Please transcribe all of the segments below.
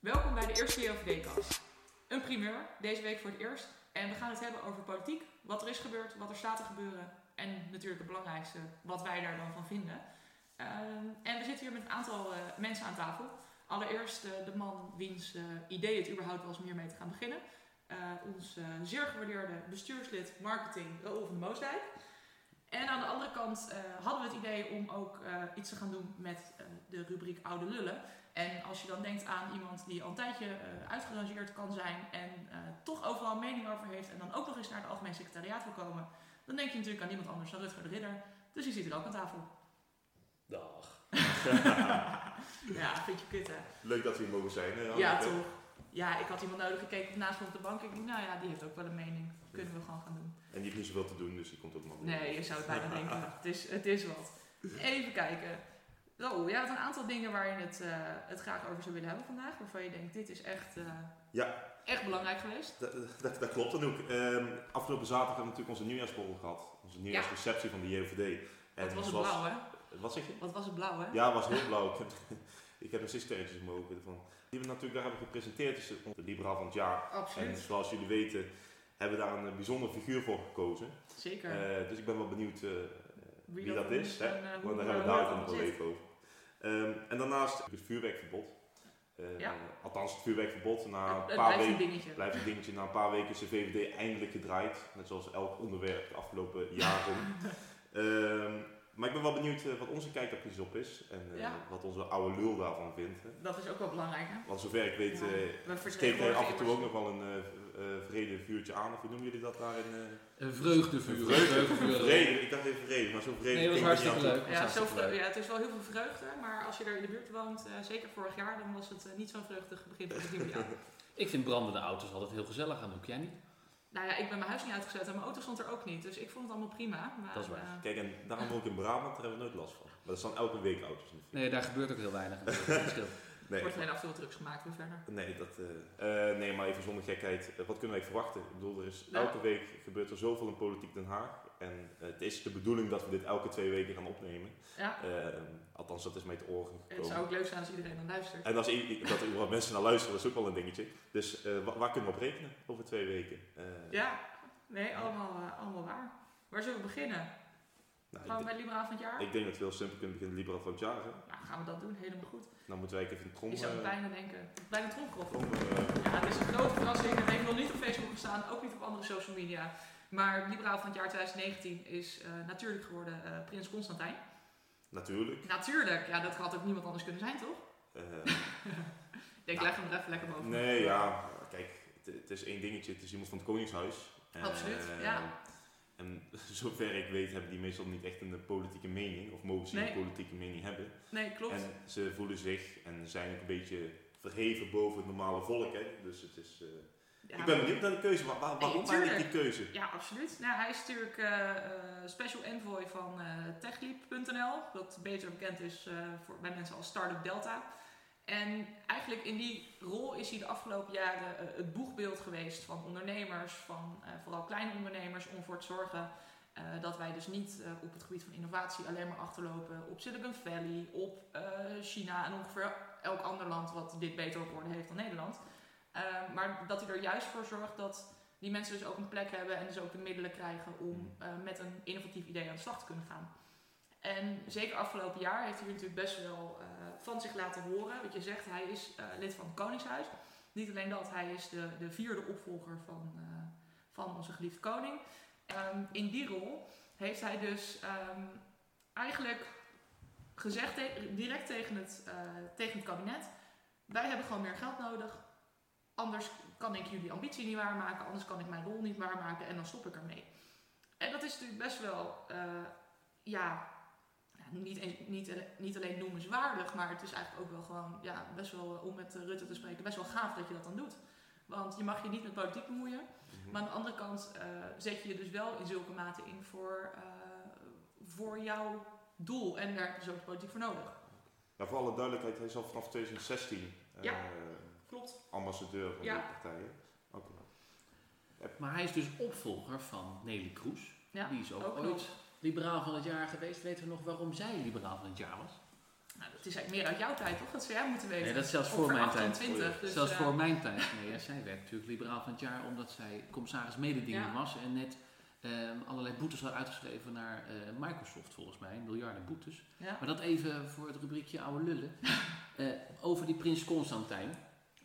Welkom bij de eerste JOVD-kast. Een primeur, deze week voor het eerst. En we gaan het hebben over politiek, wat er is gebeurd, wat er staat te gebeuren. En natuurlijk het belangrijkste, wat wij daar dan van vinden. Ehm, en we zitten hier met een aantal eh, mensen aan tafel. Allereerst eh, de man wiens eh, idee het überhaupt was om hiermee te gaan beginnen. Ons zeer gewaardeerde bestuurslid marketing, Raoul van Moosdijk. En aan de andere kant hadden we het idee om ook iets te gaan doen met de rubriek Oude Lullen. En als je dan denkt aan iemand die al een tijdje eh, uitgerangeerd kan zijn en eh, toch overal een mening over heeft en dan ook nog eens naar het Algemeen Secretariaat wil komen, dan denk je natuurlijk aan niemand anders dan Rutger de Ridder. Dus die zit er ook aan tafel. Dag. ja, vind je kut hè? Leuk dat we hier mogen zijn. Hè, Ja, toch. Ja, ik had iemand nodig gekeken naast me op de bank. Ik dacht, nou ja, die heeft ook wel een mening. Kunnen we gewoon gaan doen. En die heeft niet zoveel te doen, dus die komt ook maar. Nee, je zou het bijna denken. Het is, het is wat. Even kijken. Oh, jij had een aantal dingen waar je het, eh, het graag over zou willen hebben vandaag. Waarvan je denkt, dit is echt, eh, Ja. echt belangrijk geweest. Dat, dat, dat klopt dan ook. Ehm, afgelopen zaterdag hebben we natuurlijk onze nieuwjaarsborrel gehad. Onze nieuwjaarsreceptie van de JOVD. En Wat was het zoals- blauw, hè? Wat zeg je? Wat was het blauw, hè? Ja, het was heel blauw. Ik heb, nog steeds sterretjes in mijn ogen ervan. Die we natuurlijk daar hebben gepresenteerd is de Liberaal van het jaar. En Absoluut. zoals jullie weten hebben we daar een eh, bijzondere figuur voor gekozen. Zeker. Dus ik ben wel benieuwd eh, wie, dat, is. Hè? en, Want daar hebben we daar dat nog wel even over. Ehm, en daarnaast het vuurwerkverbod. Eh, Ja. Althans, het vuurwerkverbod. Na Het, een het paar blijft een weken dingetje. blijft een dingetje. Na een paar weken is de VVD eindelijk gedraaid. Net zoals elk onderwerp de afgelopen jaren. Ehm, maar ik ben wel benieuwd eh, wat onze kijk daar precies op is. En eh, Ja. wat onze oude lul daarvan vindt. Hè. Dat is ook wel belangrijk, hè? Want zover ik weet, Ja, eh we steekt hij af en toe ook nog wel een eh eh, vrede vuurtje aan. Of hoe noemen jullie dat daar in... eh, Een vreugdevuur. een vreugde- vreugdevuur. Vrede, ik dacht even vrede, maar zo vrede Nee, dat was hartstikke leuk. Ja, zo leuk. ja, het is wel heel veel vreugde, maar als je er in de buurt woont, eh, zeker vorig jaar, dan was het niet zo'n vreugdig begin van het nieuwe jaar. Ik vind brandende auto's altijd heel gezellig aan. Doe jij niet? Nou ja, ik ben mijn huis niet uitgezet en mijn auto stond er ook niet, dus ik vond het allemaal prima. Maar, Dat is waar. eh, Kijk, en daarom woon ik in Brabant, daar hebben we nooit last van. Maar dat staan elke week auto's in de. Nee, daar gebeurt ook heel weinig. Er Nee, wordt alleen af en toe drugs gemaakt weer verder. nee, dat, eh, eh, nee, maar even zonder gekheid. wat kunnen wij verwachten? Ik bedoel, er is, Ja. elke week gebeurt er zoveel in politiek Den Haag. En eh, het is de bedoeling dat we dit elke twee weken gaan opnemen. Ja, Eh, althans, dat is mij te oren het gekomen. zou ook leuk zijn als iedereen dan luistert. En als i- dat er mensen naar luisteren, dat is ook wel een dingetje. Dus eh, wa- waar kunnen we op rekenen over twee weken? Eh, Ja, nee, allemaal, allemaal waar. Waar zullen we beginnen? nou, Gaan we ik, bij Liberaal van het jaar? ik denk dat we heel simpel kunnen beginnen, Libera van het jaar. Hè? Nou, gaan we dat doen, helemaal goed. Dan moeten wij even een trom... Je zou bijna denken, bijna tromgeroffel. trom, eh, Ja, het is een grote verrassing. Het heeft nog niet op Facebook gestaan, ook niet op andere social media. Maar Liberaal van het jaar 2019 is eh, natuurlijk geworden eh, Prins Constantijn. natuurlijk. Natuurlijk, ja, dat had ook niemand anders kunnen zijn, toch? Eh, Ik denk, Ja. leg hem er even lekker boven. Nee, ja, kijk, het, het is één dingetje. Het is iemand van het Koningshuis. Eh, Absoluut, ja. En zover ik weet hebben die meestal niet echt een politieke mening, of mogen ze Nee. een politieke mening hebben. Nee, klopt. En ze voelen zich en zijn ook een beetje verheven boven het normale volk. Hè? Dus het is. eh, Ja, ik ben benieuwd naar de keuze. Waar, waar- waarom tuurlijk. eigenlijk die keuze? Ja, absoluut. Nou, hij is natuurlijk eh, eh, special envoy van eh techleap.nl, dat beter bekend is voor, bij mensen als Startup Delta. En eigenlijk in die rol is hij de afgelopen jaren het boegbeeld geweest van ondernemers, van vooral kleine ondernemers, om ervoor te zorgen dat wij dus niet op het gebied van innovatie alleen maar achterlopen op Silicon Valley, op China en ongeveer elk ander land wat dit beter op orde heeft dan Nederland. Eh, maar dat hij er juist voor zorgt dat die mensen dus ook een plek hebben en dus ook de middelen krijgen om eh, met een innovatief idee aan de slag te kunnen gaan. En zeker afgelopen jaar heeft hij natuurlijk best wel eh, van zich laten horen. Wat je zegt, hij is eh, lid van het Koningshuis. Niet alleen dat, hij is de, de vierde opvolger van, van onze geliefde koning. Ehm, in die rol heeft hij dus ehm, eigenlijk gezegd, te- direct tegen het, tegen het kabinet: Wij hebben gewoon meer geld nodig. Anders kan ik jullie ambitie niet waarmaken, anders kan ik mijn rol niet waarmaken en dan stop ik ermee. En dat is natuurlijk best wel, eh, ja, niet, niet, niet alleen noemenswaardig, maar het is eigenlijk ook wel gewoon, ja, best wel, eh, om met eh, Rutte te spreken, best wel gaaf dat je dat dan doet. Want je mag je niet met politiek bemoeien, Mhm. maar aan de andere kant zet je je dus wel in zulke mate in voor, voor jouw doel. En daar heb je dus ook politiek voor nodig. Ja, voor alle duidelijkheid, hij is al vanaf 2016 eh, Ja. Klopt. ambassadeur van Ja. de partijen. Oké. Maar hij is dus opvolger van Nelly Kroes. Ja, Die is ook, ook ooit nog. liberaal van het jaar geweest. Weten we nog waarom zij liberaal van het jaar was? Nou, dat is eigenlijk meer uit jouw tijd, toch? Dat zou jij moeten weten. Nee, dat is zelfs voor mijn 28, tijd. dus, Zelfs eh, voor mijn tijd. Nee, ja, zij werd natuurlijk liberaal van het jaar omdat zij commissaris mededinging Ja. was en net ehm, allerlei boetes had uitgeschreven naar eh, Microsoft volgens mij, miljarden boetes. Ja. Maar dat even voor het rubriekje oude lullen. Eh, over die prins Constantijn.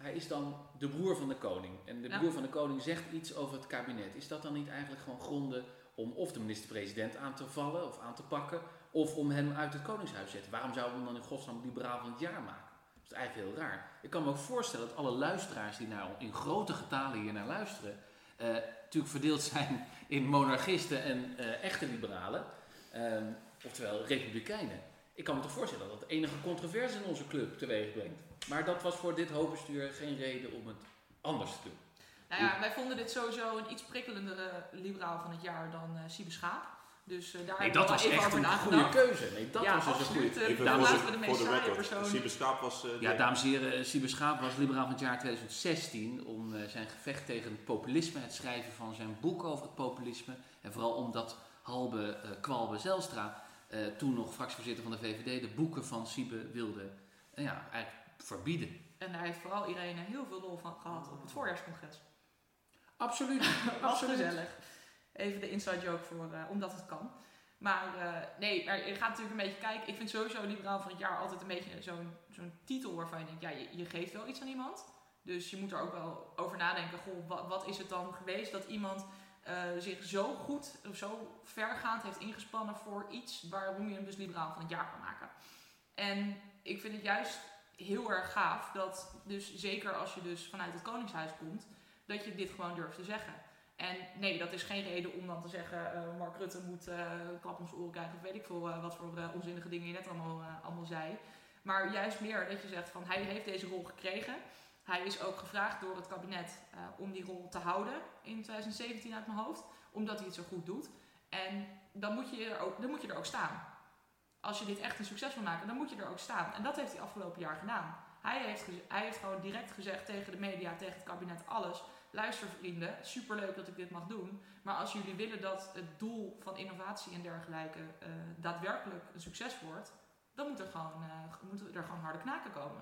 Hij is dan de broer van de koning. En de broer van de koning zegt iets over het kabinet. Is dat dan niet eigenlijk gewoon gronden om of de minister-president aan te vallen of aan te pakken, of om hem uit het koningshuis te zetten? Waarom zouden we hem dan in godsnaam liberaal van het jaar maken? Dat is eigenlijk heel raar. Ik kan me ook voorstellen dat alle luisteraars die nou in grote getalen hier naar luisteren, eh, natuurlijk verdeeld zijn in monarchisten en eh, echte liberalen, ehm, oftewel republikeinen. Ik kan me toch voorstellen dat dat enige controverse in onze club teweeg brengt. Maar dat was voor dit hoofdbestuur geen reden om het anders te doen. Nou ja, wij vonden dit sowieso een iets prikkelendere liberaal van het jaar dan eh Siebe Schaap. Dus eh, daar Nee, dat was echt een goede keuze. Nee, dat ja, was dus een goede eh, laten de, we de meest saaie persoon. Siebe Schaap was eh, Ja, dames en heren, Siebe Schaap was liberaal van het jaar 2016 om eh, zijn gevecht tegen het populisme, het schrijven van zijn boek over het populisme en vooral omdat Halbe eh, Kwalbe Zelstra, eh, toen nog fractievoorzitter van de VVD, de boeken van Siebe wilde ja, eigenlijk verbieden. En daar heeft vooral Irene heel veel lol van gehad op het voorjaarscongres. Absoluut, absoluut. gezellig. Even de inside joke voor, eh, omdat het kan. Maar eh, nee, maar je gaat natuurlijk een beetje kijken. Ik vind sowieso liberaal van het jaar altijd een beetje zo'n zo'n titel waarvan je denkt, ja, je, je geeft wel iets aan iemand. Dus je moet er ook wel over nadenken, goh, wat, wat is het dan geweest dat iemand eh, zich zo goed of zo vergaand heeft ingespannen voor iets waarom je hem dus liberaal van het jaar kan maken. En ik vind het juist heel erg gaaf dat, dus zeker als je dus vanuit het Koningshuis komt, dat je dit gewoon durft te zeggen. En nee, dat is geen reden om dan te zeggen, eh, Mark Rutte moet eh klap om zijn oren krijgen of weet ik veel eh, wat voor onzinnige dingen je net allemaal, allemaal zei. Maar juist meer dat je zegt van hij heeft deze rol gekregen. Hij is ook gevraagd door het kabinet om die rol te houden in 2017 uit mijn hoofd, omdat hij het zo goed doet. En dan moet je er ook, dan moet je er ook staan. Als je dit echt een succes wil maken, dan moet je er ook staan. En dat heeft hij afgelopen jaar gedaan. Hij heeft, gewoon direct gezegd tegen de media, tegen het kabinet, alles. Luister vrienden, superleuk dat ik dit mag doen. Maar als jullie willen dat het doel van innovatie en dergelijke eh, daadwerkelijk een succes wordt, dan moet er, gewoon, eh, moeten er gewoon harde knaken komen.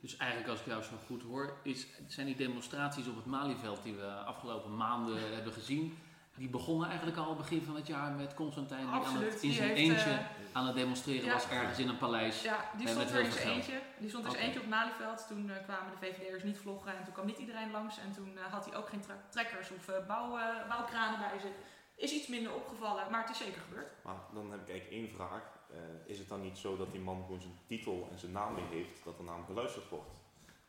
Dus eigenlijk, als ik jou zo goed hoor, is, zijn die demonstraties op het Malieveld die we afgelopen maanden hebben gezien, die begonnen eigenlijk al begin van het jaar met Constantijn die aan het, in zijn heeft, eentje eh, aan het demonstreren ja. was ergens in een paleis. Ja, die stond met er heel in veel zijn geld. eentje. Die stond er eens eentje op Malieveld. Toen eh, kwamen de VVD'ers niet vloggen en toen kwam niet iedereen langs. En toen eh, had hij ook geen trekkers of bouw, eh, bouwkranen bij zich. Is iets minder opgevallen, maar het is zeker gebeurd. Maar dan heb ik eigenlijk één vraag. Eh, is het dan niet zo dat die man gewoon zijn titel en zijn naam mee heeft, dat er naam geluisterd wordt?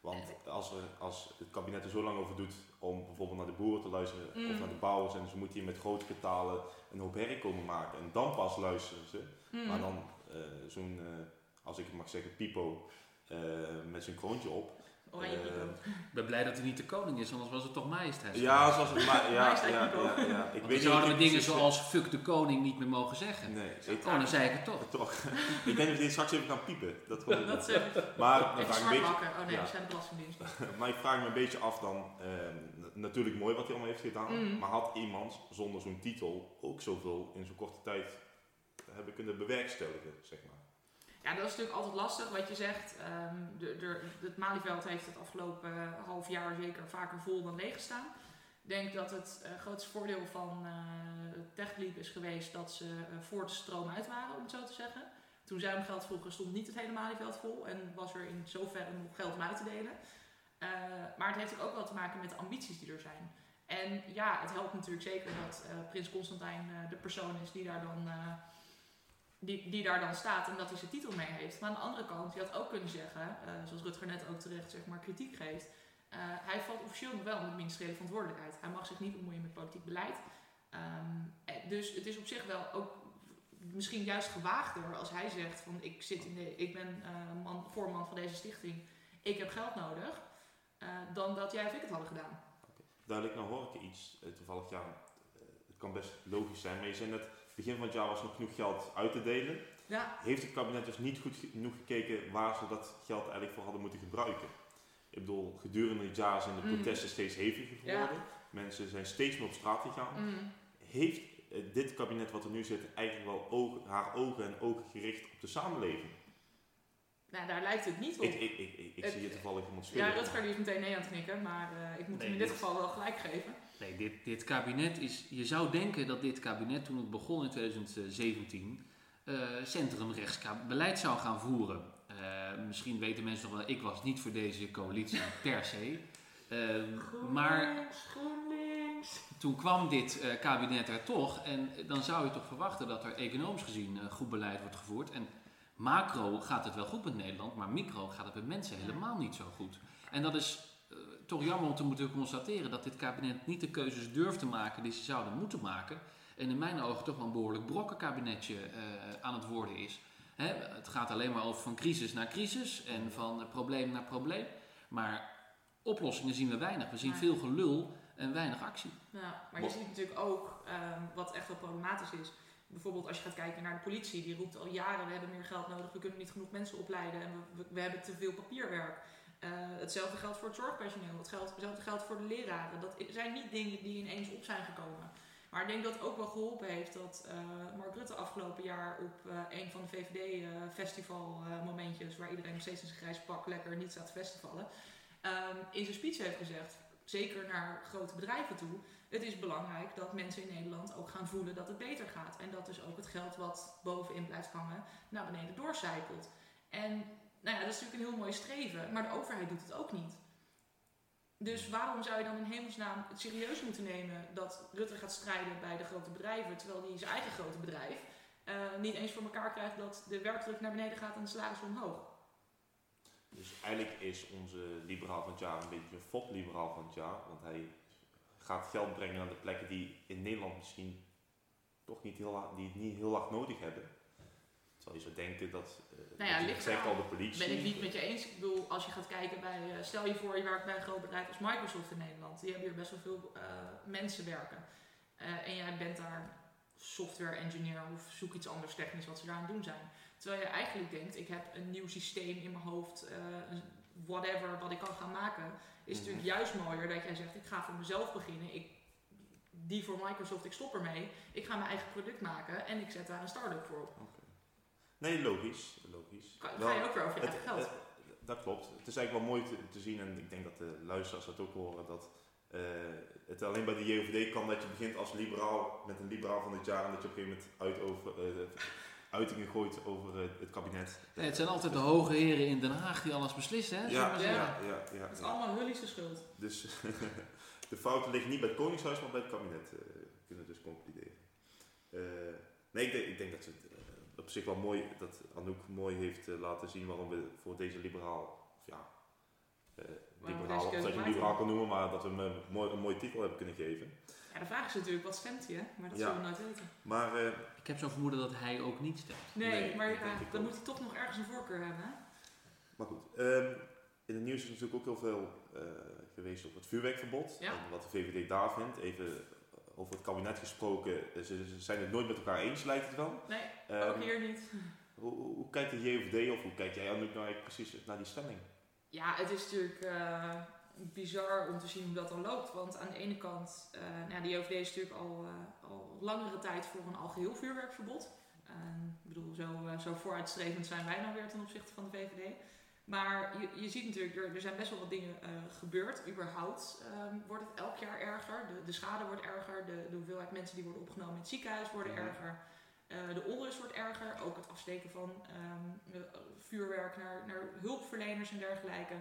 Want als, er, als het kabinet er zo lang over doet om bijvoorbeeld naar de boeren te luisteren Mm. of naar de bouwers en ze moeten hier met grote getalen een hoop herrie komen maken en dan pas luisteren ze. Hmm. Maar dan eh, zo'n, eh, als ik het mag zeggen, Pipo eh, met zijn kroontje op. Oranje eh, pico. Ik ben blij dat hij niet de koning is, anders was het toch majesteit. Ja, zoals het maar. Ja, Majesteit ja, ja, ja. Ik weet zouden we dingen zoals fuck de koning niet meer mogen zeggen. Nee, ik, Oh, dan zei ik het toch. toch. ik denk dat we dit straks even gaan piepen. Dat gewoon Dat eh, maar dan vraag ik een beetje. Oh nee, ja. dat zijn de belastingdiensten. maar ik vraag me een beetje af dan, ehm, natuurlijk mooi wat hij allemaal heeft gedaan, Mm. maar had iemand zonder zo'n titel ook zoveel in zo'n korte tijd hebben kunnen bewerkstelligen, zeg maar. Ja, dat is natuurlijk altijd lastig wat je zegt. Ehm, de, de, het Malieveld heeft het afgelopen eh, half jaar zeker vaker vol dan leeg gestaan. Ik denk dat het eh, grootste voordeel van eh TechLeap is geweest dat ze voor de stroom uit waren, om het zo te zeggen. Toen zij om geld vroegen stond niet het hele Malieveld vol en was er in zoverre nog geld om uit te delen. Maar het heeft ook wel te maken met de ambities die er zijn. En ja, het helpt natuurlijk zeker dat Prins Constantijn de persoon is die daar dan... die, die daar dan staat en dat hij zijn titel mee heeft. Maar aan de andere kant, je had ook kunnen zeggen, eh, zoals Rutger net ook terecht zeg maar, kritiek geeft. eh, hij valt officieel nog wel de ministeriële verantwoordelijkheid. Hij mag zich niet bemoeien met politiek beleid. Ehm, eh, dus het is op zich wel ook misschien juist gewaagder als hij zegt van ik, zit in de, ik ben eh, man, voorman van deze stichting, ik heb geld nodig. dan dat jij of ik het hadden gedaan. Duidelijk, nou hoor ik iets, toevallig ja, het kan best logisch zijn, maar je zei net, begin van het jaar was nog genoeg geld uit te delen. Ja, Heeft het kabinet dus niet goed genoeg gekeken waar ze dat geld eigenlijk voor hadden moeten gebruiken? Ik bedoel, gedurende het jaar zijn de Mm. protesten steeds heviger geworden. Mensen zijn steeds meer op straat gegaan. mm. Heeft eh, dit kabinet wat er nu zit eigenlijk wel haar ogen en ogen gericht op de samenleving? Nou, daar lijkt het niet op. Ik, ik, ik, ik, Het- zie je toevallig iemand ja, schudden. Rutger die is meteen nee aan het knikken, maar eh, ik moet Nee, hem in dit- geval wel gelijk geven. Nee, dit, dit kabinet is. Je zou denken dat dit kabinet, toen het begon in 2017, eh centrumrechts beleid zou gaan voeren. Eh, misschien weten mensen nog wel, ik was niet voor deze coalitie per se. Ehm, maar toen kwam dit kabinet er toch. En dan zou je toch verwachten dat er economisch gezien goed beleid wordt gevoerd. En macro gaat het wel goed met Nederland, maar micro gaat het met mensen helemaal niet zo goed. En dat is toch jammer om te moeten constateren dat dit kabinet niet de keuzes durft te maken die ze zouden moeten maken. En in mijn ogen toch wel een behoorlijk brokkenkabinetje eh, aan het worden is. Hè, het gaat alleen maar over van crisis naar crisis en van eh, probleem naar probleem. Maar oplossingen zien we weinig. We zien veel gelul en weinig actie. Ja, maar je ziet natuurlijk ook ehm, wat echt wel problematisch is. Bijvoorbeeld als je gaat kijken naar de politie, die roept al jaren, we hebben meer geld nodig, we kunnen niet genoeg mensen opleiden en we, we, we hebben te veel papierwerk. Eh, hetzelfde geldt voor het zorgpersoneel, het hetzelfde geldt voor de leraren. Dat zijn niet dingen die ineens op zijn gekomen. Maar ik denk dat het ook wel geholpen heeft dat eh, Mark Rutte afgelopen jaar op eh, een van de VVD-festivalmomentjes, waar iedereen nog steeds in zijn grijs pak lekker niet staat te festivallen, ehm, in zijn speech heeft gezegd, zeker naar grote bedrijven toe, het is belangrijk dat mensen in Nederland ook gaan voelen dat het beter gaat. En dat dus ook het geld wat bovenin blijft hangen naar beneden doorcijpelt. En nou ja, dat is natuurlijk een heel mooi streven, maar de overheid doet het ook niet. Dus waarom zou je dan in hemelsnaam het serieus moeten nemen dat Rutte gaat strijden bij de grote bedrijven, terwijl hij zijn eigen grote bedrijf eh, niet eens voor elkaar krijgt dat de werkdruk naar beneden gaat en de salarissen omhoog? Dus eigenlijk is onze liberaal van het jaar een beetje een fop-liberaal van het jaar. Want hij gaat geld brengen naar de plekken die in Nederland misschien toch niet heel, die het niet heel hard nodig hebben. Terwijl je zou denken dat, eh Nou ja, ligt al de politie. Ben ik niet met je eens. Ik bedoel, als je gaat kijken bij, eh, stel je voor je werkt bij een groot bedrijf als Microsoft in Nederland. Die hebben hier best wel veel eh, mensen werken. En jij bent daar software engineer of zoek iets anders technisch wat ze daar aan het doen zijn. Terwijl je eigenlijk denkt, ik heb een nieuw systeem in mijn hoofd, whatever wat ik kan gaan maken. Is Mhm. natuurlijk juist mooier dat jij zegt, ik ga voor mezelf beginnen. Ik, die voor Microsoft, ik stop ermee. Ik ga mijn eigen product maken en ik zet daar een start-up voor op. Nee, logisch. logisch. Ga, Wel, ga je ook weer over je het- eigen geld. het- dat klopt. Het is eigenlijk wel mooi te, te zien en ik denk dat de luisteraars dat ook horen. Dat eh, het alleen bij de JOVD kan dat je begint als liberaal met een liberaal van het jaar en dat je op een gegeven moment uit over, eh, uitingen gooit over eh, het kabinet. Nee, het zijn altijd de hoge heren in Den Haag die alles beslissen, hè? Ja, maar ja, ja, ja, Het is ja. allemaal Hully's schuld. Dus de fouten liggen niet bij het Koningshuis, maar bij het kabinet, eh, kunnen we dus concluderen. Eh, nee, ik denk, ik denk dat het eh, op zich wel mooi, dat Anouk mooi heeft eh, laten zien waarom we voor deze liberaal, of ja, eh, we liberaal, of dat je liberaal kan noemen, maar dat we hem een, mooi, een mooie titel hebben kunnen geven. Ja, de vraag is natuurlijk, wat stemt hij, hè? Maar dat Ja. zullen we nooit weten. Maar eh, Ik heb zo'n vermoeden dat hij ook niet stemt. Nee, Nee, maar dan ook. moet hij toch nog ergens een voorkeur hebben, hè? Maar goed, ehm, in het nieuws is natuurlijk ook heel veel eh, geweest over het vuurwerkverbod. Ja. En wat de VVD daar vindt. Even eh, over het kabinet gesproken. eh, Ze, zijn het nooit met elkaar eens, lijkt het wel. Nee, Ehm, ook hier niet. hoe, kijkt de JVD of hoe kijk jij Anouk nou precies naar die stemming? Ja, het is natuurlijk eh, bizar om te zien hoe dat dan loopt. Want aan de ene kant, eh nou, ja, de JOVD is natuurlijk al, al langere tijd voor een algeheel vuurwerkverbod. Ehm, ik bedoel, zo, zo vooruitstrevend zijn wij nou weer ten opzichte van de VVD. Maar je, je ziet natuurlijk, er, er zijn best wel wat dingen eh, gebeurd. Überhaupt ehm, wordt het elk jaar erger. De, de schade wordt erger. De, de hoeveelheid mensen die worden opgenomen in het ziekenhuis worden Mhm. erger. Eh, de onrust wordt erger. Ook het afsteken van ehm, eh, vuurwerk naar, naar hulpverleners en dergelijke.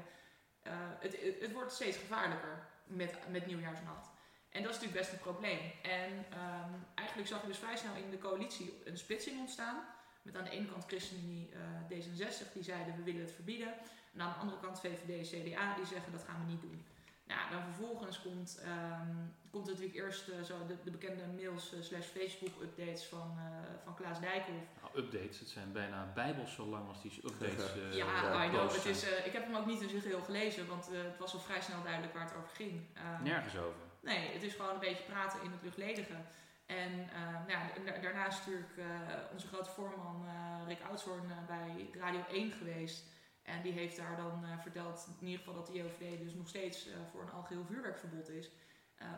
Het, het, het wordt steeds gevaarlijker met, met nieuwjaarsnacht. En dat is natuurlijk best een probleem. En ehm, eigenlijk zag je dus vrij snel in de coalitie een splitsing ontstaan. Met aan de ene kant ChristenUnie, eh, D66, die zeiden we willen het verbieden. En aan de andere kant VVD, CDA, die zeggen dat gaan we niet doen. Nou, dan vervolgens komt, ehm, komt natuurlijk eerst eh, zo de, de bekende mails eh, slash Facebook updates van, eh, van Klaas Dijkhoff. Nou, updates, het zijn bijna bijbels zo lang als die updates. eh, ja, I know. Het is, eh, ik heb hem ook niet in zijn geheel gelezen, want eh, het was al vrij snel duidelijk waar het over ging. Ehm, Nergens over. Nee, het is gewoon een beetje praten in het luchtledige. En eh, nou ja, da- daarnaast natuurlijk eh, onze grote voorman eh, Rick Oudshoorn eh, bij Radio 1 geweest. En die heeft daar dan verteld, in ieder geval dat de JOVD dus nog steeds voor een algeheel vuurwerkverbod is.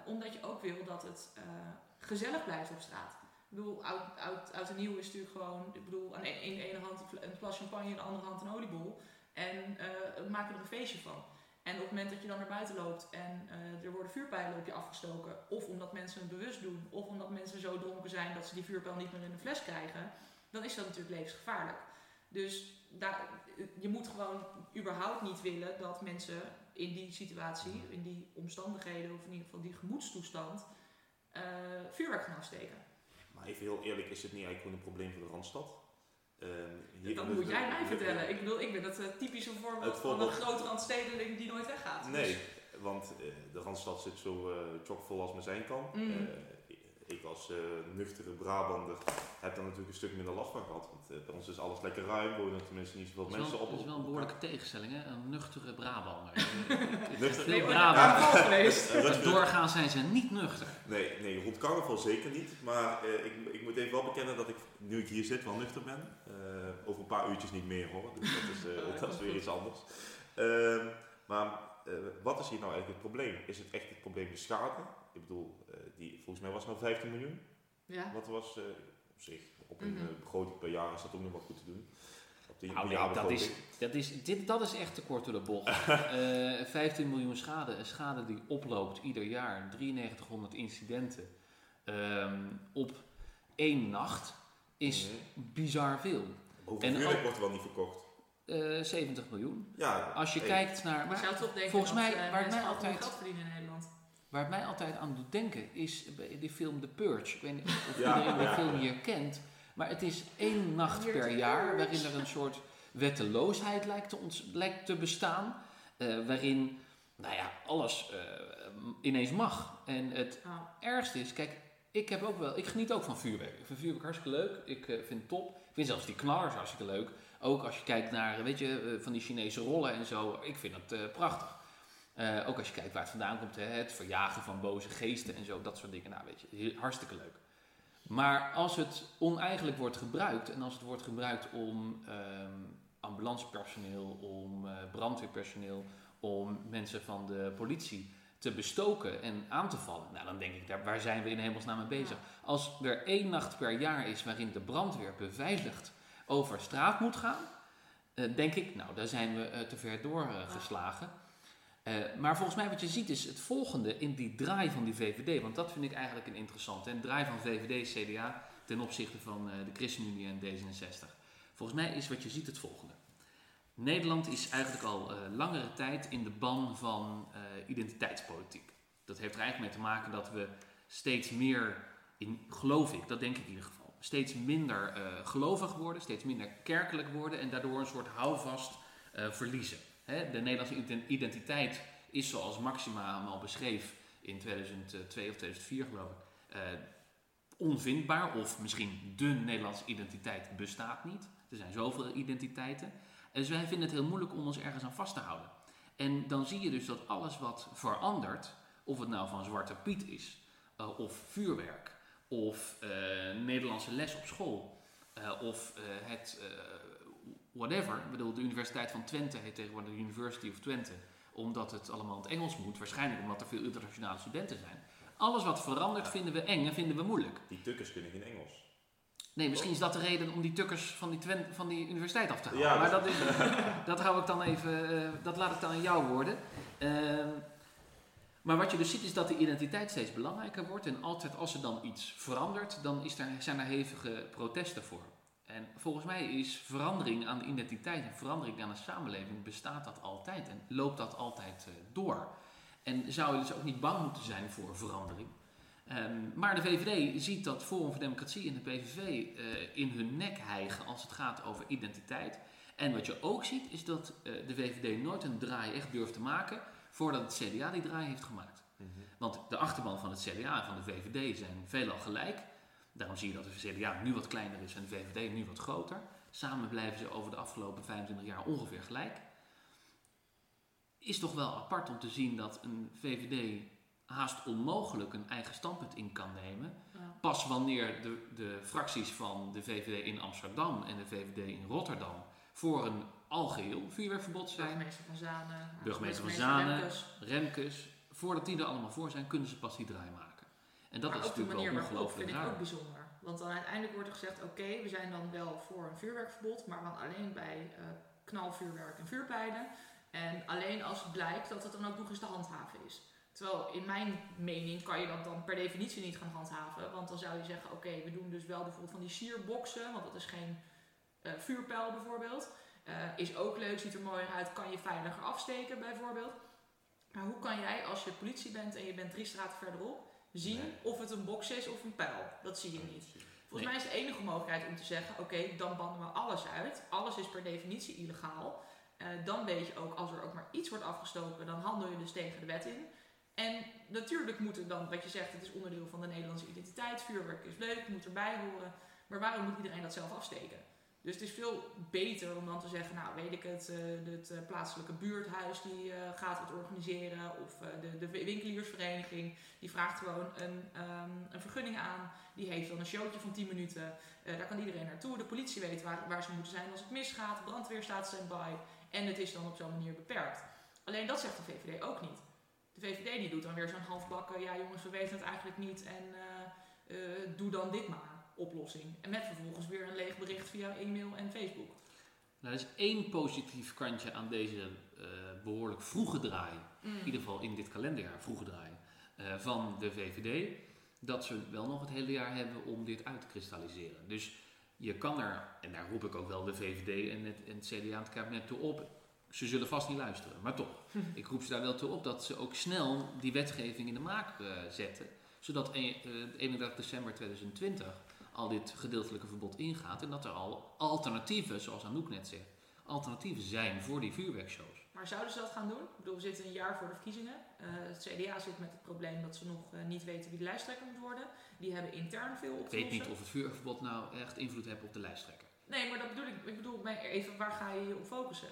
Omdat je ook wil dat het gezellig blijft op straat. Ik bedoel, oud, oud, en nieuw is natuurlijk gewoon, ik bedoel, aan in de ene hand een glas champagne, in de andere hand een oliebol. En we maken er een feestje van. En op het moment dat je dan naar buiten loopt en eh, er worden vuurpijlen op je afgestoken, of omdat mensen het bewust doen, of omdat mensen zo dronken zijn dat ze die vuurpijl niet meer in de fles krijgen, dan is dat natuurlijk levensgevaarlijk. Dus daar, je moet gewoon überhaupt niet willen dat mensen in die situatie, in die omstandigheden, of in ieder geval die gemoedstoestand, eh, vuurwerk gaan afsteken. Maar even heel eerlijk, is het niet eigenlijk gewoon een probleem voor de Randstad? Ehm, hier Dat in moet jij mij vertellen. Ik bedoel, ik ben het eh, typische voorbeeld van een grote randstedeling die nooit weggaat. Dus- Nee, want eh, de Randstad zit zo eh chockvol als maar zijn kan. Mm. Eh, ik als eh, nuchtere Brabander heb daar natuurlijk een stuk minder last van gehad. Want bij ons is alles lekker ruim, wonen tenminste niet zoveel Dat mensen op. dat is wel een behoorlijke tegenstelling, hè? Een nuchtere Brabander. Nuchter- Nee, ik geweest. Doorgaans zijn ze niet nuchter. Nee, nee, rond carnaval zeker niet. Maar eh, ik, ik moet even wel bekennen dat ik, nu ik hier zit, wel nuchter ben. Eh, over een paar uurtjes niet meer hoor. Dus dat is, eh, Oh, dat is weer iets anders. Ehm, maar eh, wat is hier nou eigenlijk het probleem? Is het echt het probleem de schade? Ik bedoel, eh, die, volgens mij was het nou 15 miljoen. Ja. Wat was eh, op zich, op een Mhm. begroting per jaar is dat ook nog wel goed te doen. Nou, nee, dat jaarbegroting. is, dat, is, dit, dat is echt te kort door de bocht. Eh 15 miljoen schade. Een schade die oploopt ieder jaar. 9300 incidenten ehm, op één nacht is Mhm. bizar veel. Hoeveel en ook- wordt er wel niet verkocht? Eh 70 miljoen. Ja, Als je hey, kijkt naar... Maar zou toch denken volgens dat mij- eh, waar het mij altijd- geld verdienen in Nederland. Waar het mij altijd aan doet denken is die film The Purge. Ik weet niet of Ja, iedereen die ja. film hier kent. Maar het is één nacht per jaar waarin er een soort wetteloosheid lijkt te, lijkt te bestaan. eh, waarin nou ja, alles eh, ineens mag. En het Oh. ergste is, kijk, ik, heb ook wel, ik geniet ook van vuurwerk. Ik vind vuurwerk hartstikke leuk. Ik eh, vind het top. Ik vind zelfs die knallers hartstikke leuk. Ook als je kijkt naar, weet je, eh, van die Chinese rollen en zo. Ik vind het eh, prachtig. Ook als je kijkt waar het vandaan komt, hè, het verjagen van boze geesten en zo, dat soort dingen. Nou, weet je, hartstikke leuk. Maar als het oneigenlijk wordt gebruikt en als het wordt gebruikt om ehm, ambulancepersoneel, om brandweerpersoneel, om mensen van de politie te bestoken en aan te vallen, nou dan denk ik, daar, waar zijn we in hemelsnaam mee bezig? Als er één nacht per jaar is waarin de brandweer beveiligd over straat moet gaan, eh, denk ik, nou daar zijn we eh, te ver doorgeslagen. Eh, maar volgens mij wat je ziet is het volgende in die draai van die VVD. Want dat vind ik eigenlijk een interessante. Een draai van VVD, CDA ten opzichte van de ChristenUnie en D66. Volgens mij is wat je ziet het volgende. Nederland is eigenlijk al eh, langere tijd in de ban van eh, identiteitspolitiek. Dat heeft er eigenlijk mee te maken dat we steeds meer, in, geloof ik, dat denk ik in ieder geval, steeds minder eh, gelovig worden, steeds minder kerkelijk worden en daardoor een soort houvast verliezen. Hè, de Nederlandse ident- identiteit is zoals Maxima hem al beschreef in 2002 of 2004 geloof ik, onvindbaar of misschien de Nederlandse identiteit bestaat niet. Er zijn zoveel identiteiten. Dus wij vinden het heel moeilijk om ons ergens aan vast te houden. En dan zie je dus dat alles wat verandert, of het nou van Zwarte Piet is, eh, of vuurwerk, of eh, Nederlandse les op school, eh, of het whatever. Ik bedoel, de Universiteit van Twente heet tegenwoordig de University of Twente, omdat het allemaal in het Engels moet, waarschijnlijk omdat er veel internationale studenten zijn. Alles wat verandert vinden we eng en vinden we moeilijk. Die tukkers kunnen geen Engels. Nee, misschien is dat de reden om die tukkers van die, Twen- van die universiteit af te halen. Ja, maar dat- dat, is, dat hou ik dan even, eh, dat laat ik dan aan jou worden. Ehm, maar wat je dus ziet is dat de identiteit steeds belangrijker wordt. En altijd als er dan iets verandert, dan is er, zijn er hevige protesten voor. En volgens mij is verandering aan de identiteit en verandering aan de samenleving, bestaat dat altijd en loopt dat altijd eh, door. En zou je dus ook niet bang moeten zijn voor verandering. Ehm, maar de VVD ziet dat Forum voor Democratie en de PVV eh, in hun nek hijgen als het gaat over identiteit. En wat je ook ziet is dat eh, de VVD nooit een draai echt durft te maken voordat het CDA die draai heeft gemaakt. Want de achterban van het CDA en van de VVD zijn veelal gelijk. Daarom zie je dat de CDA nu wat kleiner is en de VVD nu wat groter. Samen blijven ze over de afgelopen 25 jaar ongeveer gelijk. Is toch wel apart om te zien dat een VVD haast onmogelijk een eigen standpunt in kan nemen. Ja. Pas wanneer de, de fracties van de VVD in Amsterdam en de VVD in Rotterdam voor een algeheel vuurwerkverbod zijn. Burgemeester van Zanen. Burgemeester van Zanen. Remkes. Remkes, voordat die er allemaal voor zijn, kunnen ze pas die draai maken. En dat maar is natuurlijk wel ongelooflijk vind ik ook bijzonder. Want dan uiteindelijk wordt er gezegd, oké, we zijn dan wel voor een vuurwerkverbod, maar dan alleen bij uh, knalvuurwerk en vuurpijlen. En alleen als het blijkt dat het dan ook nog eens te handhaven is. Terwijl in mijn mening kan je dat dan per definitie niet gaan handhaven. Want dan zou je zeggen, oké, we doen dus wel bijvoorbeeld van die sierboxen, want dat is geen uh, vuurpijl bijvoorbeeld. Uh, is ook leuk, ziet er mooier uit, kan je veiliger afsteken bijvoorbeeld. Maar hoe kan jij als je politie bent en je bent drie straten verderop, zien of het een box is of een pijl? Dat zie je niet. Volgens mij is de enige mogelijkheid om te zeggen, oké, dan bannen we alles uit. Alles is per definitie illegaal. Uh, dan weet je ook, als er ook maar iets wordt afgestoken, dan handel je dus tegen de wet in. En natuurlijk moet er dan, wat je zegt, het is onderdeel van de Nederlandse identiteit. Vuurwerk is leuk, moet erbij horen. Maar waarom moet iedereen dat zelf afsteken? Dus het is veel beter om dan te zeggen, nou weet ik het, uh, het uh, plaatselijke buurthuis die uh, gaat het organiseren. Of de, de winkeliersvereniging, die vraagt gewoon een, um, een vergunning aan. Die heeft dan een showtje van 10 minuten. daar kan iedereen naartoe. De politie weet waar, waar ze moeten zijn als het misgaat. De brandweer staat standby. En het is dan op zo'n manier beperkt. Alleen dat zegt de VVD ook niet. De VVD die doet dan weer zo'n halfbakken, ja jongens, we weten het eigenlijk niet en doe dan dit maar oplossing. En met vervolgens weer een leeg bericht via e-mail en Facebook. Nou, er is één positief kantje aan deze uh, behoorlijk vroege draai, mm. in ieder geval in dit kalenderjaar vroege draai, van de VVD. Dat ze wel nog het hele jaar hebben om dit uit te kristalliseren. Dus je kan er, en daar roep ik ook wel de VVD en het, en het CDA en het kabinet toe op. Ze zullen vast niet luisteren, maar toch. ik roep ze daar wel toe op dat ze ook snel die wetgeving in de maak uh, zetten. Zodat 31 december 2020 al dit gedeeltelijke verbod ingaat en dat er al alternatieven, zoals Anouk net zegt, alternatieven zijn voor die vuurwerkshows. Maar zouden ze dat gaan doen? Ik bedoel, we zitten een jaar voor de verkiezingen. Uh, het CDA zit met het probleem dat ze nog uh, niet weten wie de lijsttrekker moet worden. Die hebben intern veel op Ik weet niet of het vuurwerkverbod nou echt invloed heeft op de lijsttrekker. Nee, maar dat bedoel ik. Ik bedoel, even, waar ga je je op focussen?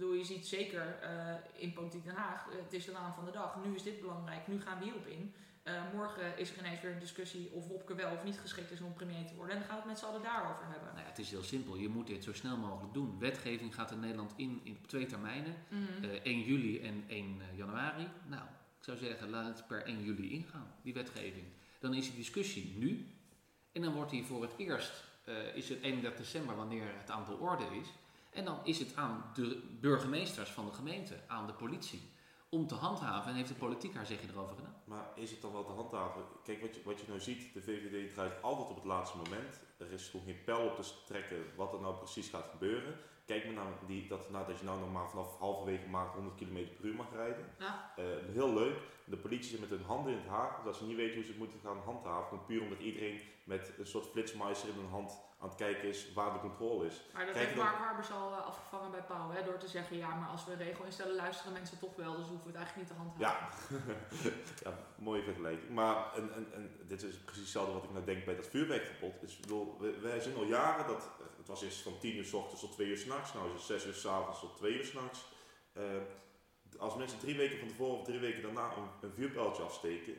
Bedoel, je ziet zeker uh, in Politiek Den Haag, het is de naam van de dag. Nu is dit belangrijk, nu gaan we hierop in. Uh, morgen is er ineens weer een discussie of Wopke wel of niet geschikt is om premier te worden. En dan gaan we het met z'n allen daarover hebben. Nou ja, het is heel simpel. Je moet dit zo snel mogelijk doen. Wetgeving gaat in Nederland in, in op twee termijnen. Mm -hmm. uh, 1 juli en 1 januari. Nou, ik zou zeggen, laat het per 1 juli ingaan, die wetgeving. Dan is die discussie nu. En dan wordt die voor het eerst, uh, is het 31 december wanneer het aan de orde is. En dan is het aan de burgemeesters van de gemeente, aan de politie om te handhaven en heeft de politiek haar zegje erover gedaan. Maar is het dan wel te handhaven? Kijk, wat je, wat je nou ziet, de VVD draait altijd op het laatste moment. Er is gewoon geen pijl op te trekken wat er nou precies gaat gebeuren. Kijk maar naar die, dat, nou, dat je nou nog maar vanaf halverwege maart 100 km per uur mag rijden. Ja. Uh, heel leuk. De politie zit met hun handen in het haar, dat ze niet weten hoe ze het moeten gaan handhaven. Puur omdat iedereen met een soort flitsmeister in hun hand aan het kijken is waar de controle is. Maar dat Kijk heeft Mark Harbers al uh, afgevangen bij Pauw, hè, door te zeggen, ja, maar als we een regel instellen, luisteren mensen toch wel, dus hoeven we het eigenlijk niet te handhaven. Ja, ja mooie vergelijking. Maar en, en, en dit is precies hetzelfde wat ik nou denk bij dat vuurwerkverbod. Dus, bedoel, wij zijn al jaren, dat, het was eerst van 10 uur s ochtends tot 2 uur s'nachts, nou is het 6 uur s'avonds tot 2 uur s'nachts. Uh, als mensen drie weken van tevoren of drie weken daarna een, een vuurpijltje afsteken,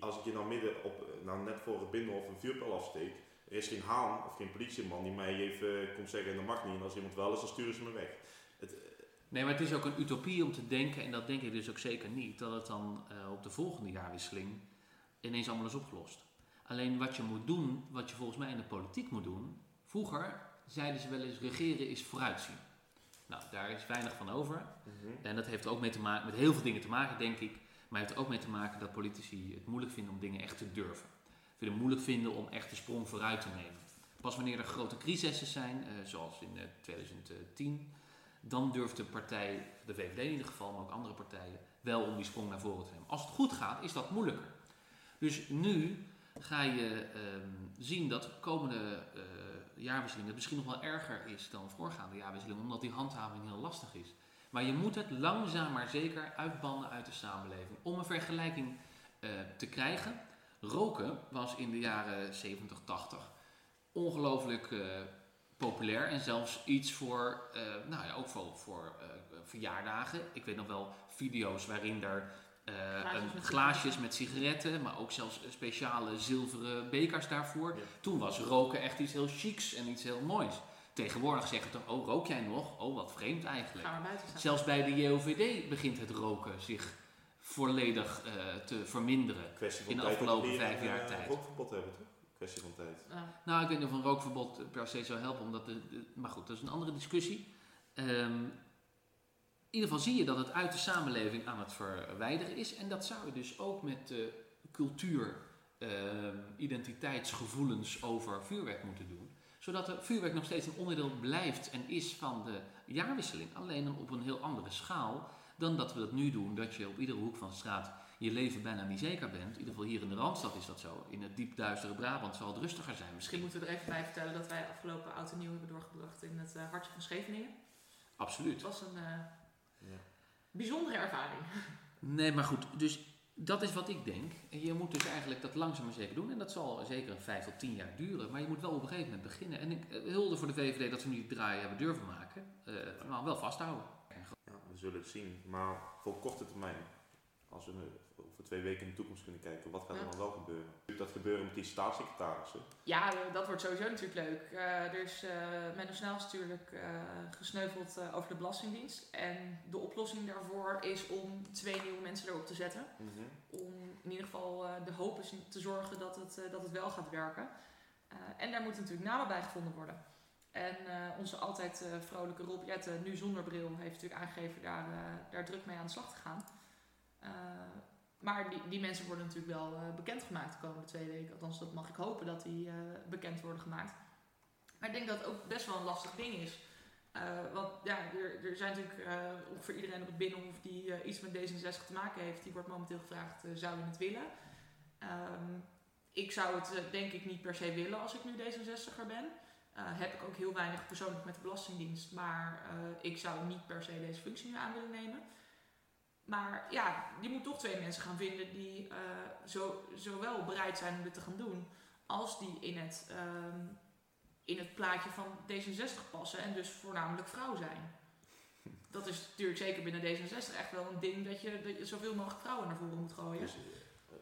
als ik je nou midden op, nou net voor het binnenhof een vuurpijl afsteek, er is geen haan of geen politieman die mij even komt zeggen dat mag niet. En als iemand wel is, dan sturen ze me weg. Het, nee, maar het is ook een utopie om te denken, en dat denk ik dus ook zeker niet, dat het dan uh, op de volgende jaarwisseling ineens allemaal is opgelost. Alleen wat je moet doen, wat je volgens mij in de politiek moet doen, vroeger zeiden ze wel eens regeren is vooruitzien. Nou, daar is weinig van over. Mm -hmm. En dat heeft ook mee te maken, met heel veel dingen te maken, denk ik. Maar het heeft ook mee te maken dat politici het moeilijk vinden om dingen echt te durven moeilijk vinden om echt de sprong vooruit te nemen. Pas wanneer er grote crisissen zijn, uh, zoals in uh, 2010, dan durft de partij, de VVD in ieder geval, maar ook andere partijen, wel om die sprong naar voren te nemen. Als het goed gaat, is dat moeilijker. Dus nu ga je uh, zien dat de komende uh, jaarwisseling het misschien nog wel erger is dan voorgaande jaarwisseling, omdat die handhaving heel lastig is. Maar je moet het langzaam maar zeker uitbannen uit de samenleving om een vergelijking te krijgen Roken was in de jaren 70, 80 ongelooflijk uh, populair en zelfs iets voor, uh, nou ja, ook voor, voor uh, verjaardagen. Ik weet nog wel video's waarin er glaasjes, met, glaasjes met sigaretten, maar ook zelfs speciale zilveren bekers daarvoor. Ja. Toen was roken echt iets heel chics en iets heel moois. Tegenwoordig zeggen toch, oh rook jij nog? Oh wat vreemd eigenlijk. Zelfs bij de JOVD begint het roken zich volledig uh, te verminderen in de afgelopen vijf jaar tijd. rookverbod hebben, toch? Kwestie van tijd. Ja. Nou, ik weet niet of een rookverbod per se zou helpen, omdat de, de- maar goed, dat is een andere discussie. Ehm, in ieder geval zie je dat het uit de samenleving aan het verwijderen is. En dat zou je dus ook met de cultuur, ehm, identiteitsgevoelens over vuurwerk moeten doen. Zodat er vuurwerk nog steeds een onderdeel blijft en is van de jaarwisseling. Alleen dan op een heel andere schaal dan dat we dat nu doen. Dat je op iedere hoek van de straat je leven bijna niet zeker bent. In ieder geval hier in de Randstad is dat zo. In het diepduistere Brabant zal het rustiger zijn. Misschien moeten we er even bij vertellen dat wij afgelopen oud en nieuw hebben doorgebracht in het eh, hartje van Scheveningen. Absoluut. Het was een eh, Ja. bijzondere ervaring. Nee, maar goed. Dus dat is wat ik denk. En je moet dus eigenlijk dat langzaam maar zeker doen. En dat zal zeker een vijf tot tien jaar duren. Maar je moet wel op een gegeven moment beginnen. En ik eh, hulde voor de VVD dat ze nu die draai hebben durven maken. Eh, maar wel vasthouden. Zullen het zien. Maar voor korte termijn, als we over twee weken in de toekomst kunnen kijken, wat gaat er Ja. dan wel gebeuren? Dat gebeuren met die staatssecretarissen. Ja, eh, dat wordt sowieso natuurlijk leuk. Eh, er is uh, Menno Snels natuurlijk eh, gesneuveld eh, over de Belastingdienst. En de oplossing daarvoor is om twee nieuwe mensen erop te zetten. Om in ieder geval eh, de hoop is te zorgen dat het, eh, dat het wel gaat werken. Eh, en daar moeten natuurlijk namen bij gevonden worden. En eh, onze altijd eh, vrolijke Rob Jetten, nu zonder bril, heeft natuurlijk aangegeven daar, eh, daar druk mee aan de slag te gaan. Maar die, die mensen worden natuurlijk wel bekendgemaakt de komende twee weken. Althans, dat mag ik hopen dat die bekend worden gemaakt. Maar ik denk dat het ook best wel een lastig ding is. Want ja, er, er zijn natuurlijk ongeveer iedereen op het Binnenhof die iets met D66 te maken heeft. Die wordt momenteel gevraagd, zou je het willen? Ehm, ik zou het denk ik niet per se willen als ik nu D66er ben. Eh, heb ik ook heel weinig persoonlijk met de Belastingdienst. Maar eh, ik zou niet per se deze functie nu aan willen nemen. Maar ja, je moet toch twee mensen gaan vinden die eh, zo, zowel bereid zijn om dit te gaan doen, als die in het, ehm, in het plaatje van D66 passen en dus voornamelijk vrouw zijn. Dat is natuurlijk zeker binnen D66 echt wel een ding dat je, dat je zoveel mogelijk vrouwen naar voren moet gooien. Dus,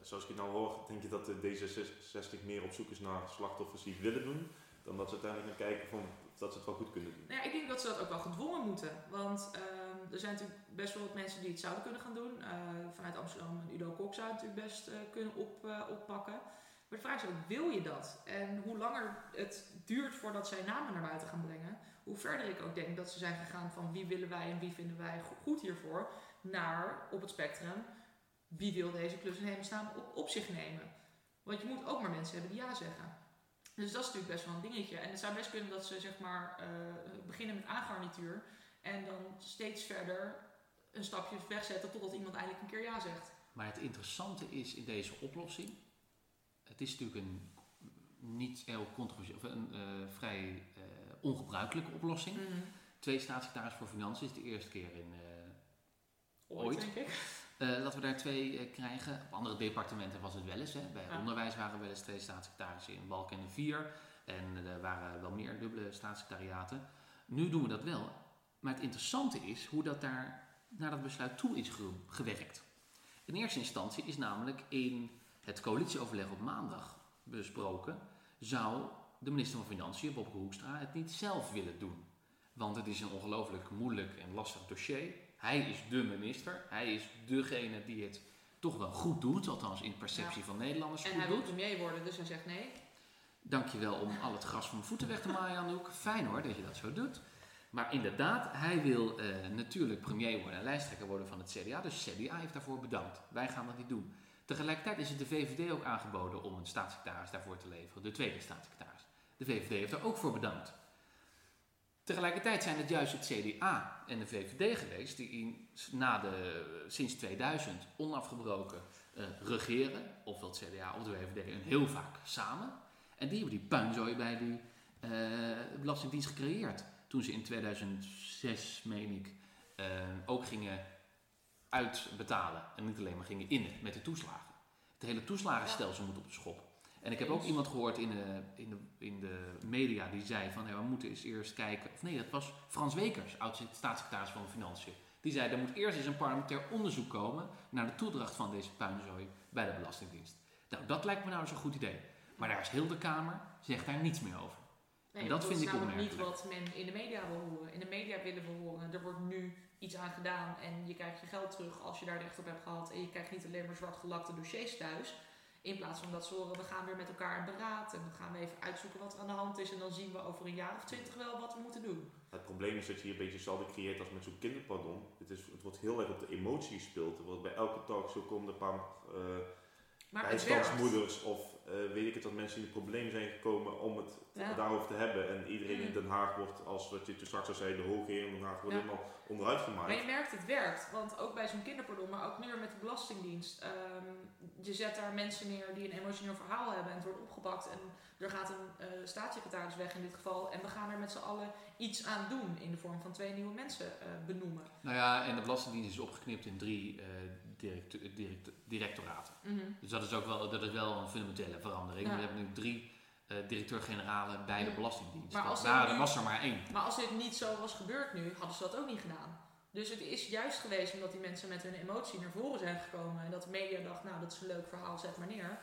zoals ik het nou hoor, denk je dat de D66 meer op zoek is naar slachtoffers die willen doen, dan dat ze uiteindelijk gaan kijken van dat ze het wel goed kunnen doen. Nou ja, ik denk dat ze dat ook wel gedwongen moeten. Want ehm, er zijn natuurlijk best wel wat mensen die het zouden kunnen gaan doen. Eh, vanuit Amsterdam, en Udo Kok zou het natuurlijk best eh, kunnen op, eh, oppakken. Maar de vraag is ook, wil je dat? En hoe langer het duurt voordat zij namen naar buiten gaan brengen, hoe verder ik ook denk dat ze zijn gegaan van wie willen wij en wie vinden wij go- goed hiervoor, naar op het spectrum, wie wil deze klus in op zich nemen? Want je moet ook maar mensen hebben die ja zeggen. Dus dat is natuurlijk best wel een dingetje. En het zou best kunnen dat ze zeg maar eh, beginnen met aangarnituur en dan steeds verder een stapje wegzetten totdat iemand eindelijk een keer ja zegt. Maar het interessante is in deze oplossing. Het is natuurlijk een niet heel controversieel, of een eh, vrij eh, ongebruikelijke oplossing. Twee staatssecretaris voor Financiën is de eerste keer in. Ooit, Ooit. denk ik. Eh, dat we daar twee eh, krijgen. Op andere departementen was het wel eens. Hè. Bij Ja. onderwijs waren wel eens twee staatssecretarissen in Balken en vier. En eh, er waren wel meer dubbele staatssecretariaten. Nu doen we dat wel. Maar het interessante is hoe dat daar naar dat besluit toe is ge- gewerkt. In eerste instantie is namelijk in het coalitieoverleg op maandag besproken, zou de minister van Financiën, Bob Hoekstra, het niet zelf willen doen. Want het is een ongelooflijk moeilijk en lastig dossier. Hij is de minister, hij is degene die het toch wel goed doet, althans in perceptie Ja. van Nederlanders En goed hij wil premier worden, dus hij zegt nee. Dankjewel om al het gras van mijn voeten weg te maaien, Anouk. Fijn hoor dat je dat zo doet. Maar inderdaad, hij wil eh, natuurlijk premier worden en lijsttrekker worden van het CDA. Dus CDA heeft daarvoor bedankt. Wij gaan dat niet doen. Tegelijkertijd is het de VVD ook aangeboden om een staatssecretaris daarvoor te leveren. De tweede staatssecretaris. De VVD heeft er ook voor bedankt. Tegelijkertijd zijn het juist het CDA en de VVD geweest die in, na de, sinds 2000 onafgebroken eh, regeren, ofwel het CDA of de VVD, en heel vaak samen. En die hebben die puinzooi bij die eh, Belastingdienst gecreëerd. Toen ze in 2006, meen ik, eh, ook gingen uitbetalen. En niet alleen maar gingen innen met de toeslagen. Het hele toeslagenstelsel moet op de schop. En ik heb ook iemand gehoord in de, in, de, in de media die zei van we moeten eens eerst kijken. Of nee, dat was Frans Wekers, oud staatssecretaris van Financiën. Die zei er moet eerst eens een parlementair onderzoek komen naar de toedracht van deze puinzooi bij de Belastingdienst. Nou, dat lijkt me nou eens een goed idee. Maar daar is heel de Kamer, zegt daar niets meer over. Nee, En dat vind is ik namelijk niet opmerkelijk. wat men in de media wil horen. In de media willen we horen, er wordt nu iets aan gedaan en je krijgt je geld terug als je daar recht op hebt gehad. En je krijgt niet alleen maar zwart gelakte dossiers thuis. In plaats van dat ze horen, we gaan weer met elkaar in beraad en dan gaan we even uitzoeken wat er aan de hand is en dan zien we over een jaar of twintig wel wat we moeten doen. Het probleem is dat je hier een beetje hetzelfde creëert als met zo'n kinderpardon. Het, is, het wordt heel erg op de emotie gespeeld. Er wordt bij elke talkshow komen er een paar uh, maar het bijstandsmoeders of uh, weet ik het, dat mensen in de problemen zijn gekomen om het Ja. daarover te hebben. En iedereen in Mm. Den Haag wordt, als wat je toen straks al zei, de hoge heer in Den Haag wordt Ja. helemaal onderuit gemaakt. Maar je merkt het werkt, want ook bij zo'n kinderpardon, maar ook nu weer met de Belastingdienst. ehm, je zet daar mensen neer die een emotioneel verhaal hebben en het wordt opgepakt en er gaat een eh, staatssecretaris weg in dit geval. En we gaan er met z'n allen iets aan doen in de vorm van twee nieuwe mensen eh, benoemen. Nou ja, en de Belastingdienst is opgeknipt in drie eh, directe- direct- directoraten. Mhm. Dus dat is ook wel, dat is wel een fundamentele verandering. Ja. We hebben nu drie eh directeur-generalen bij de Mm. Belastingdienst. Maar als Dat er was er maar één. Maar als dit niet zo was gebeurd nu, hadden ze dat ook niet gedaan. Dus het is juist geweest omdat die mensen met hun emotie naar voren zijn gekomen. En dat de media dacht, nou dat is een leuk verhaal, zet maar neer.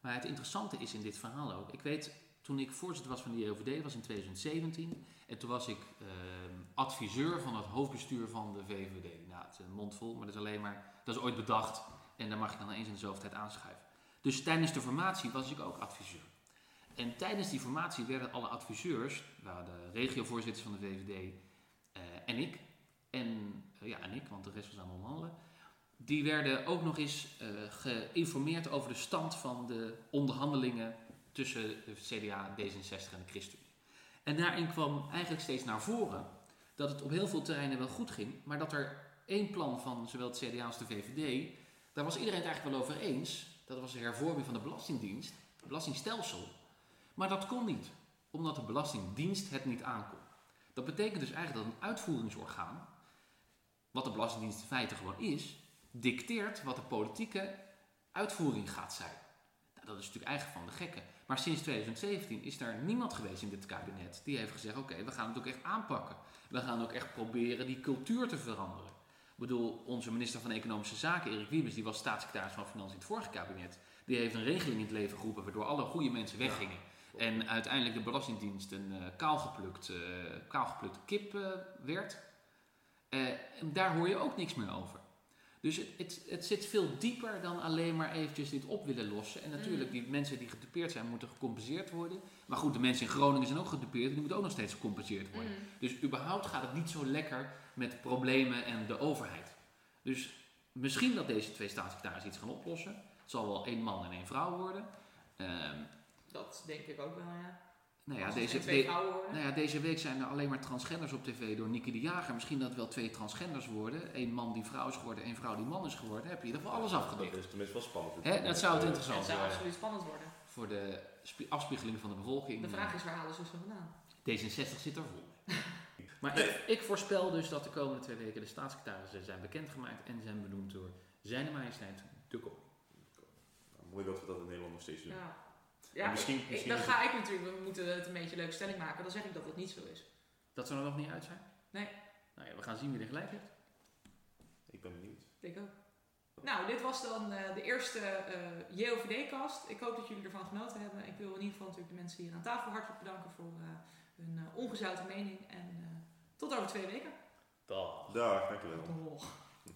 Maar het interessante is in dit verhaal ook. Ik weet, toen ik voorzitter was van de JOVD, was in 2017. En toen was ik ehm, adviseur van het hoofdbestuur van de VVD. Nou, het is een mond vol, maar dat is alleen maar... Dat is ooit bedacht en daar mag je dan eens in de tijd aanschuiven. Dus tijdens de formatie was ik ook adviseur. En tijdens die formatie werden alle adviseurs, waren de regiovoorzitters van de VVD eh, en ik, en, eh, ja, en ik, want de rest was aan het onderhandelen, die werden ook nog eens eh, geïnformeerd over de stand van de onderhandelingen tussen de CDA, D66 en de ChristenUnie. En daarin kwam eigenlijk steeds naar voren dat het op heel veel terreinen wel goed ging, maar dat er één plan van zowel het CDA als de VVD, daar was iedereen het eigenlijk wel over eens. Dat was de hervorming van de Belastingdienst, het belastingstelsel. Maar dat kon niet, omdat de Belastingdienst het niet aankon. Dat betekent dus eigenlijk dat een uitvoeringsorgaan, wat de Belastingdienst in feite gewoon is, dicteert wat de politieke uitvoering gaat zijn. Dat is natuurlijk eigenlijk van de gekken. Maar sinds 2017 is er niemand geweest in dit kabinet die heeft gezegd: oké, we gaan het ook echt aanpakken. We gaan ook echt proberen die cultuur te veranderen. Ik bedoel, onze minister van Economische Zaken, Erik Wiebes, die was staatssecretaris van Financiën in het vorige kabinet. Die heeft een regeling in het leven geroepen waardoor alle goede mensen weggingen. En uiteindelijk de Belastingdienst een eh, kaalgeplukt, eh, kaalgeplukte kip eh, werd. Daar hoor je ook niks meer over. Dus het, het, het zit veel dieper dan alleen maar eventjes dit op willen lossen. En natuurlijk, Mm. die mensen die gedupeerd zijn, moeten gecompenseerd worden. Maar goed, de mensen in Groningen zijn ook gedupeerd en die moeten ook nog steeds gecompenseerd worden. Mm. Dus überhaupt gaat het niet zo lekker met problemen en de overheid. Dus misschien dat deze twee staatssecretarissen iets gaan oplossen. Het zal wel één man en één vrouw worden. Ehm, Dat denk ik ook wel, ja. Nou ja, deze, de- nou ja, deze week zijn er alleen maar transgenders op tv door Nicky de Jager. Misschien dat het wel twee transgenders worden. Eén man die vrouw is geworden, één vrouw die man is geworden. Heb je in ieder geval alles Dat afgedekt. is tenminste wel spannend. Hè, dat zou het interessant Het zou zijn. absoluut spannend worden. Voor de spie- afspiegeling van de bevolking. De vraag is, waar halen ze ze vandaan? D66 zit er vol. Maar ik, ik voorspel dus dat de komende twee weken de staatssecretarissen zijn bekendgemaakt en zijn benoemd door zijn majesteit de koning. Nou, mooi dat we dat in Nederland nog steeds doen. Ja. Ja, misschien- ik- misschien dan ga ik natuurlijk, we moeten het een beetje een leuke stelling maken. Dan zeg ik dat het niet zo is. Dat zou er nog niet uit zijn? Nee. Nou ja, we gaan zien wie er gelijk heeft. Ik ben benieuwd. Ik ook. Nou, dit was dan eh, de eerste eh JOVD-cast. Ik hoop dat jullie ervan genoten hebben. Ik wil in ieder geval natuurlijk de mensen hier aan tafel hartelijk bedanken voor eh, hun eh, ongezouten mening. En eh, tot over twee weken. Dag. Dag, dankjewel. Oh.